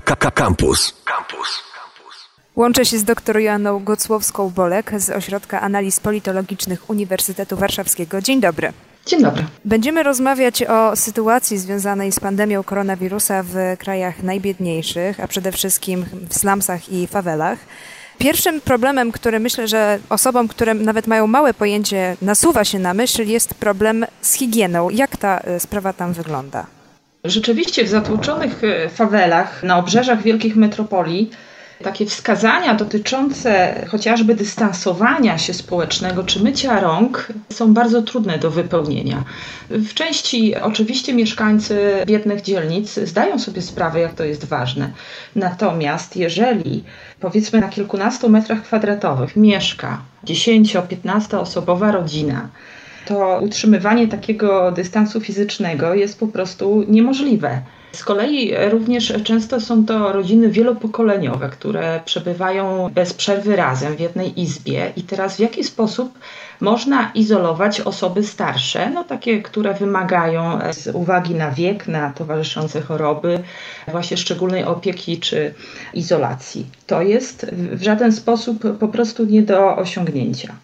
Campus. Campus. Łączę się z dr Joanną Gocłowską-Bolek z Ośrodka Analiz Politologicznych Uniwersytetu Warszawskiego. Dzień dobry. Dzień dobry. Będziemy rozmawiać o sytuacji związanej z pandemią koronawirusa w krajach najbiedniejszych, a przede wszystkim w slumsach i fawelach. Pierwszym problemem, który myślę, że osobom, które nawet mają małe pojęcie, nasuwa się na myśl, jest problem z higieną. Jak ta y, sprawa tam wygląda? Rzeczywiście w zatłoczonych y, fawelach na obrzeżach wielkich metropolii takie wskazania dotyczące chociażby dystansowania się społecznego czy mycia rąk są bardzo trudne do wypełnienia. W części oczywiście mieszkańcy biednych dzielnic zdają sobie sprawę, jak to jest ważne. Natomiast jeżeli powiedzmy na kilkunastu metrach kwadratowych mieszka 10-15 osobowa rodzina, to utrzymywanie takiego dystansu fizycznego jest po prostu niemożliwe. Z kolei również często są to rodziny wielopokoleniowe, które przebywają bez przerwy razem w jednej izbie. I teraz w jaki sposób można izolować osoby starsze, no takie, które wymagają z uwagi na wiek, na towarzyszące choroby, właśnie szczególnej opieki czy izolacji. To jest w żaden sposób po prostu nie do osiągnięcia.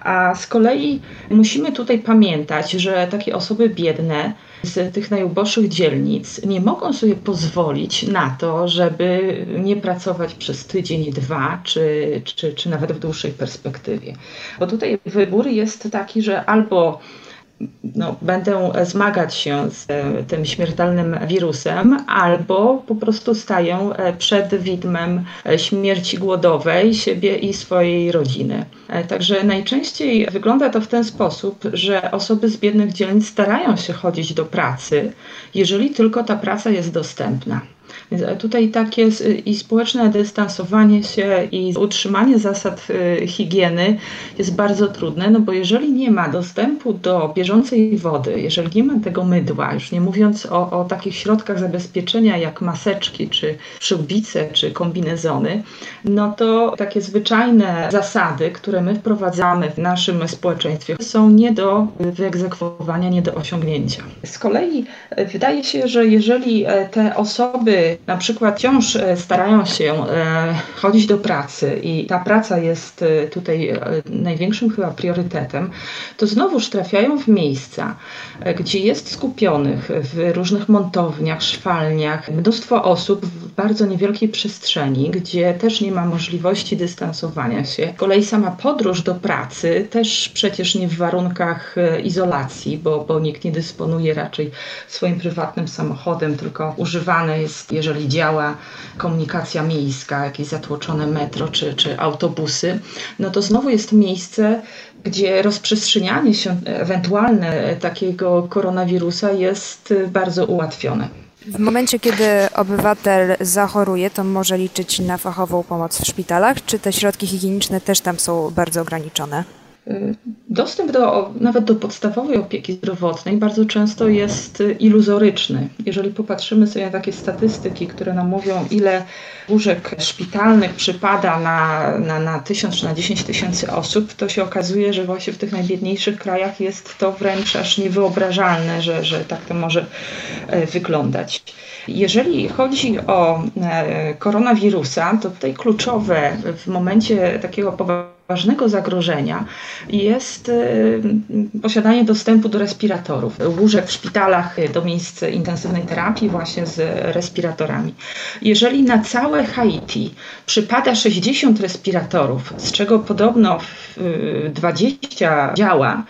A z kolei musimy tutaj pamiętać, że takie osoby biedne z tych najuboższych dzielnic nie mogą sobie pozwolić na to, żeby nie pracować przez tydzień, dwa, czy, czy, czy nawet w dłuższej perspektywie. Bo tutaj wybór jest taki, że albo no, będę zmagać się z e, tym śmiertelnym wirusem, albo po prostu staję e, przed widmem e, śmierci głodowej siebie i swojej rodziny. Także najczęściej wygląda to w ten sposób, że osoby z biednych dzielnic starają się chodzić do pracy, jeżeli tylko ta praca jest dostępna. Więc tutaj takie i społeczne dystansowanie się i utrzymanie zasad y, higieny jest bardzo trudne, no bo jeżeli nie ma dostępu do bieżącej wody, jeżeli nie ma tego mydła, już nie mówiąc o, o takich środkach zabezpieczenia jak maseczki, czy przyłbice, czy kombinezony, no to takie zwyczajne zasady, które my wprowadzamy w naszym społeczeństwie są nie do wyegzekwowania, nie do osiągnięcia. Z kolei e, wydaje się, że jeżeli e, te osoby na przykład wciąż e, starają się e, chodzić do pracy i ta praca jest e, tutaj największym chyba priorytetem, to znowuż trafiają w miejsca, gdzie jest skupionych w różnych montowniach, szwalniach mnóstwo osób w bardzo niewielkiej przestrzeni, gdzie też nie ma możliwości dystansowania się. Z kolei sama podróż do pracy też przecież nie w warunkach izolacji, bo, bo nikt nie dysponuje raczej swoim prywatnym samochodem, tylko używane jest, jeżeli działa komunikacja miejska, jakieś zatłoczone metro czy, czy autobusy, no to znowu jest miejsce, gdzie rozprzestrzenianie się ewentualne takiego koronawirusa jest bardzo ułatwione. W momencie, kiedy obywatel zachoruje, to może liczyć na fachową pomoc w szpitalach, czy te środki higieniczne też tam są bardzo ograniczone? Dostęp do, nawet do podstawowej opieki zdrowotnej bardzo często jest iluzoryczny. Jeżeli popatrzymy sobie na takie statystyki, które nam mówią, ile łóżek szpitalnych przypada na, na, na tysiąc czy na dziesięć tysięcy osób, to się okazuje, że właśnie w tych najbiedniejszych krajach jest to wręcz aż niewyobrażalne, że, że tak to może e, wyglądać. Jeżeli chodzi o e, koronawirusa, to tutaj kluczowe w momencie takiego poważnego zagrożenia jest y, posiadanie dostępu do respiratorów, łóżek w szpitalach, do miejsc intensywnej terapii właśnie z respiratorami. Jeżeli na całe Haiti przypada 60 respiratorów, z czego podobno 20 działa,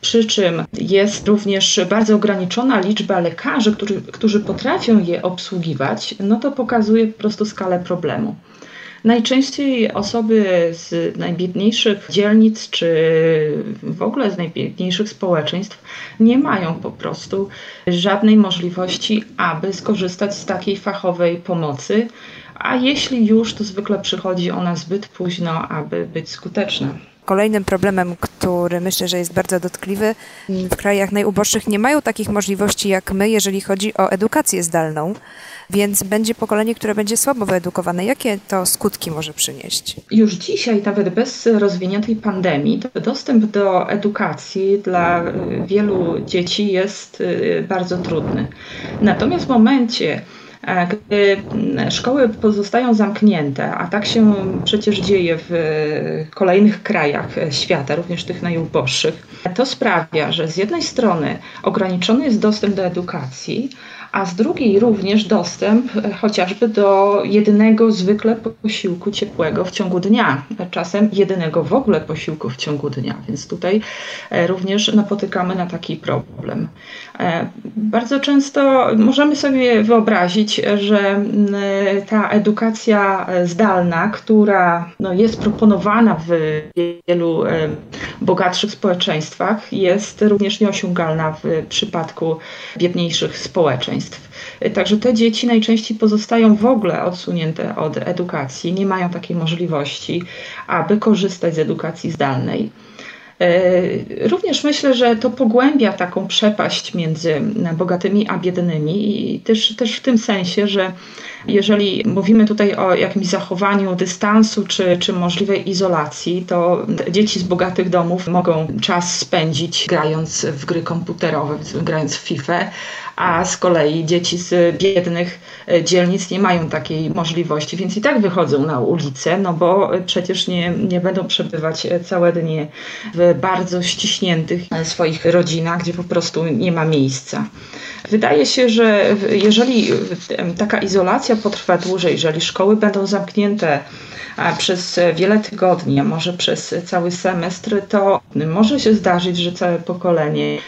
przy czym jest również bardzo ograniczona liczba lekarzy, którzy, którzy potrafią je obsługiwać, no to pokazuje po prostu skalę problemu. Najczęściej osoby z najbiedniejszych dzielnic, czy w ogóle z najbiedniejszych społeczeństw nie mają po prostu żadnej możliwości, aby skorzystać z takiej fachowej pomocy, a jeśli już, to zwykle przychodzi ona zbyt późno, aby być skuteczna. Kolejnym problemem, który myślę, że jest bardzo dotkliwy, w krajach najuboższych nie mają takich możliwości jak my, jeżeli chodzi o edukację zdalną więc będzie pokolenie, które będzie słabo wyedukowane. Jakie to skutki może przynieść? Już dzisiaj, nawet bez rozwiniętej pandemii, dostęp do edukacji dla y, wielu dzieci jest y, bardzo trudny. Natomiast w momencie, Gdy szkoły pozostają zamknięte, a tak się przecież dzieje w kolejnych krajach świata, również tych najuboższych, to sprawia, że z jednej strony ograniczony jest dostęp do edukacji, a z drugiej również dostęp e, chociażby do jedynego zwykle posiłku ciepłego w ciągu dnia, czasem jedynego w ogóle posiłku w ciągu dnia, więc tutaj e, również napotykamy na taki problem. E, bardzo często możemy sobie wyobrazić, że ta edukacja zdalna, która no, jest proponowana w wielu bogatszych społeczeństwach, jest również nieosiągalna w przypadku biedniejszych społeczeństw. Także te dzieci najczęściej pozostają w ogóle odsunięte od edukacji, nie mają takiej możliwości, aby korzystać z edukacji zdalnej. E, również myślę, że to pogłębia taką przepaść między bogatymi a biednymi i też, też w tym sensie, że jeżeli mówimy tutaj o jakimś zachowaniu dystansu czy, czy możliwej izolacji, to dzieci z bogatych domów mogą czas spędzić grając w gry komputerowe, grając w FIFA, a z kolei dzieci z biednych e, dzielnic nie mają takiej możliwości, więc i tak wychodzą na ulicę, no bo przecież nie, nie będą przebywać e, całe dnie w bardzo ściśniętych e, swoich rodzinach, gdzie po prostu nie ma miejsca. Wydaje się, że jeżeli taka izolacja potrwa dłużej, jeżeli szkoły będą zamknięte przez wiele tygodni, a może przez cały semestr, to może się zdarzyć, że całe pokolenie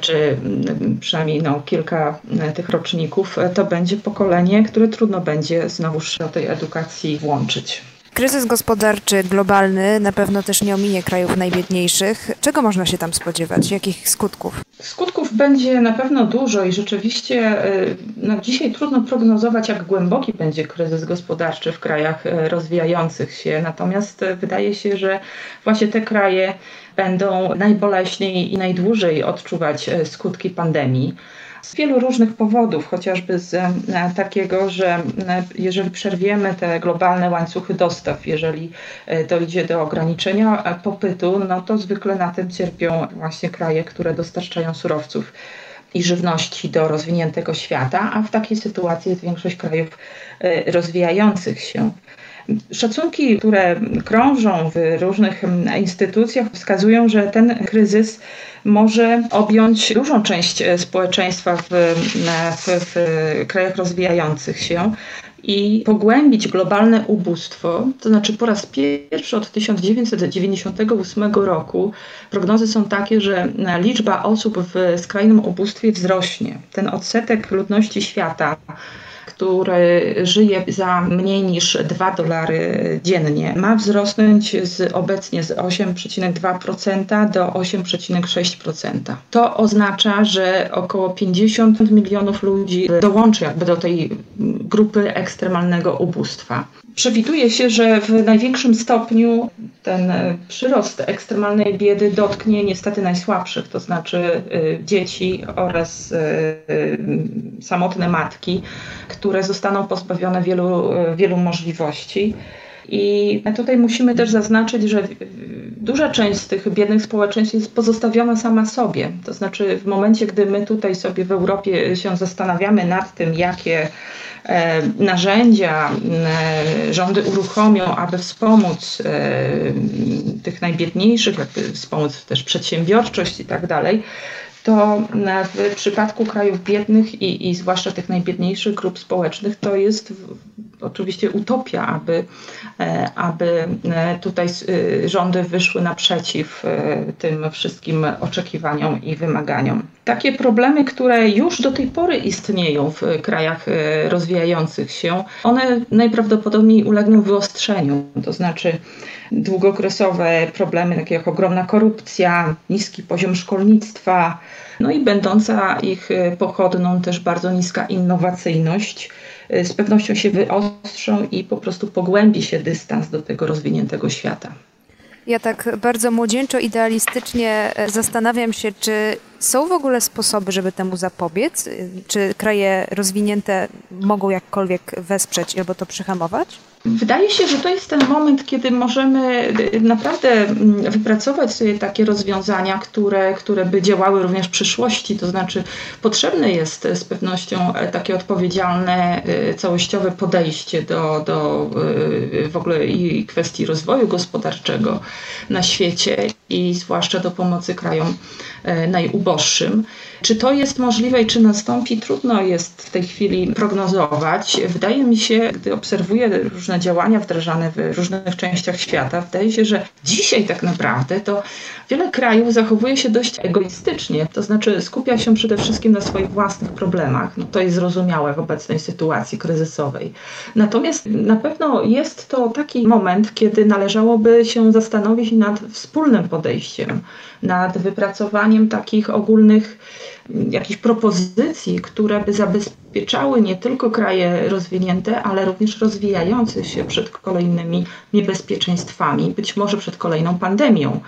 czy przynajmniej no, kilka e, tych roczników, e, to będzie pokolenie, które trudno będzie znowuż do tej edukacji włączyć. Kryzys gospodarczy globalny na pewno też nie ominie krajów najbiedniejszych. Czego można się tam spodziewać? Jakich skutków? Skutków będzie na pewno dużo i rzeczywiście no, dzisiaj trudno prognozować, jak głęboki będzie kryzys gospodarczy w krajach rozwijających się. Natomiast wydaje się, że właśnie te kraje będą najboleśniej i najdłużej odczuwać e, skutki pandemii. Z wielu różnych powodów, chociażby z e, takiego, że e, jeżeli przerwiemy te globalne łańcuchy dostaw, jeżeli dojdzie do ograniczenia popytu, no to zwykle na tym cierpią właśnie kraje, które dostarczają surowców i żywności do rozwiniętego świata, a w takiej sytuacji jest większość krajów rozwijających się. Szacunki, które krążą w różnych instytucjach, wskazują, że ten kryzys może objąć dużą część społeczeństwa w, w, w krajach rozwijających się i pogłębić globalne ubóstwo, to znaczy po raz pierwszy od 1998 roku prognozy są takie, że liczba osób w skrajnym ubóstwie wzrośnie. Ten odsetek ludności świata który żyje za mniej niż 2 dolary dziennie, ma wzrosnąć z obecnie z 8,2% do 8,6%. To oznacza, że około 50 milionów ludzi dołączy jakby do tej grupy ekstremalnego ubóstwa. Przewiduje się, że w największym stopniu ten przyrost ekstremalnej biedy dotknie niestety najsłabszych, to znaczy y, dzieci oraz y, y, samotne matki, które zostaną pozbawione wielu, wielu możliwości. I tutaj musimy też zaznaczyć, że duża część z tych biednych społeczeństw jest pozostawiona sama sobie. To znaczy, w momencie, gdy my tutaj sobie w Europie się zastanawiamy nad tym, jakie e, narzędzia e, rządy uruchomią, aby wspomóc e, tych najbiedniejszych, wspomóc też przedsiębiorczość i tak dalej, to w przypadku krajów biednych i, i zwłaszcza tych najbiedniejszych grup społecznych to jest oczywiście utopia, aby, e, aby e, tutaj e, rządy wyszły naprzeciw tym wszystkim oczekiwaniom i wymaganiom. Takie problemy, które już do tej pory istnieją w krajach rozwijających się, one najprawdopodobniej ulegną wyostrzeniu, to znaczy długookresowe problemy, takie jak ogromna korupcja, niski poziom szkolnictwa, no i będąca ich pochodną też bardzo niska innowacyjność z pewnością się wyostrzą i po prostu pogłębi się dystans do tego rozwiniętego świata. Ja tak bardzo młodzieńczo, idealistycznie e, zastanawiam się, czy Są w ogóle sposoby, żeby temu zapobiec? Czy kraje rozwinięte mogą jakkolwiek wesprzeć albo to przyhamować? Wydaje się, że to jest ten moment, kiedy możemy y, naprawdę mm, wypracować sobie takie rozwiązania, które, które by działały również w przyszłości. To znaczy, potrzebne jest z pewnością e, takie odpowiedzialne, y, całościowe podejście do, do y, w ogóle i kwestii rozwoju gospodarczego na świecie i zwłaszcza do pomocy krajom e, najuboższym. Czy to jest możliwe i czy nastąpi, trudno jest w tej chwili prognozować. Wydaje mi się, gdy obserwuję różne działania wdrażane w różnych częściach świata, wydaje się, że dzisiaj tak naprawdę to wiele krajów zachowuje się dość egoistycznie, to znaczy skupia się przede wszystkim na swoich własnych problemach. No to jest zrozumiałe w obecnej sytuacji kryzysowej. Natomiast na pewno jest to taki moment, kiedy należałoby się zastanowić nad wspólnym podejściem, nad wypracowaniem takich ogólnych jakichś propozycji, które by zabezpieczały nie tylko kraje rozwinięte, ale również rozwijające się przed kolejnymi niebezpieczeństwami, być może przed kolejną pandemią.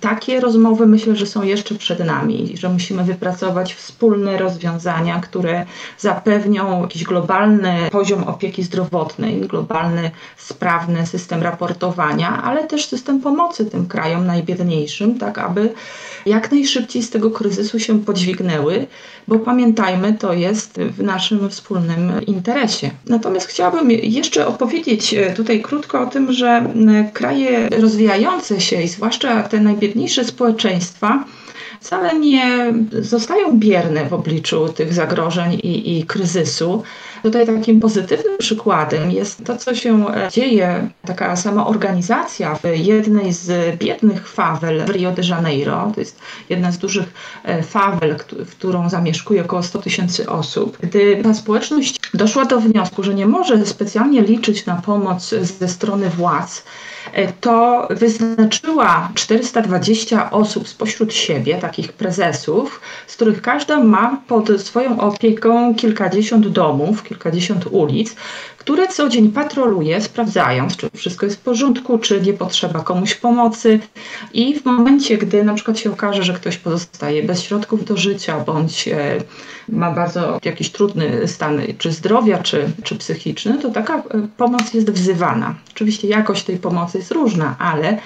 Takie rozmowy myślę, że są jeszcze przed nami, że musimy wypracować wspólne rozwiązania, które zapewnią jakiś globalny poziom opieki zdrowotnej, globalny, sprawny system raportowania, ale też system pomocy tym krajom najbiedniejszym, tak aby jak najszybciej z tego kryzysu się podźwignęły, bo pamiętajmy, to jest w naszym wspólnym interesie. Natomiast chciałabym jeszcze opowiedzieć tutaj krótko o tym, że kraje rozwijające się i zwłaszcza te najbiedniejsze społeczeństwa, wcale nie zostają bierne w obliczu tych zagrożeń i, i kryzysu. Tutaj takim pozytywnym przykładem jest to, co się e, dzieje, taka sama organizacja w jednej z biednych fawel w Rio de Janeiro. To jest jedna z dużych e, fawel, w którą zamieszkuje około 100 tysięcy osób. Gdy ta społeczność doszła do wniosku, że nie może specjalnie liczyć na pomoc ze strony władz, e, to wyznaczyła 420 osób spośród siebie, takich prezesów, z których każda ma pod swoją opieką kilkadziesiąt domów, kilkadziesiąt ulic, które co dzień patroluje, sprawdzając, czy wszystko jest w porządku, czy nie potrzeba komuś pomocy. I w momencie, gdy na przykład się okaże, że ktoś pozostaje bez środków do życia, bądź e, ma bardzo jakiś trudny stan czy zdrowia, czy, czy psychiczny, to taka e, pomoc jest wzywana. Oczywiście jakość tej pomocy jest różna, ale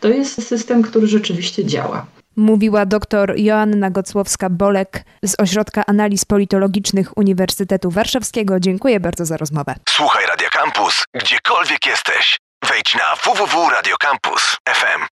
to jest system, który rzeczywiście działa. Mówiła dr Joanna Gocłowska-Bolek z Ośrodka Analiz Politologicznych Uniwersytetu Warszawskiego. Dziękuję bardzo za rozmowę. Słuchaj Radio Campus, gdziekolwiek jesteś. Wejdź na www.radiocampus.fm.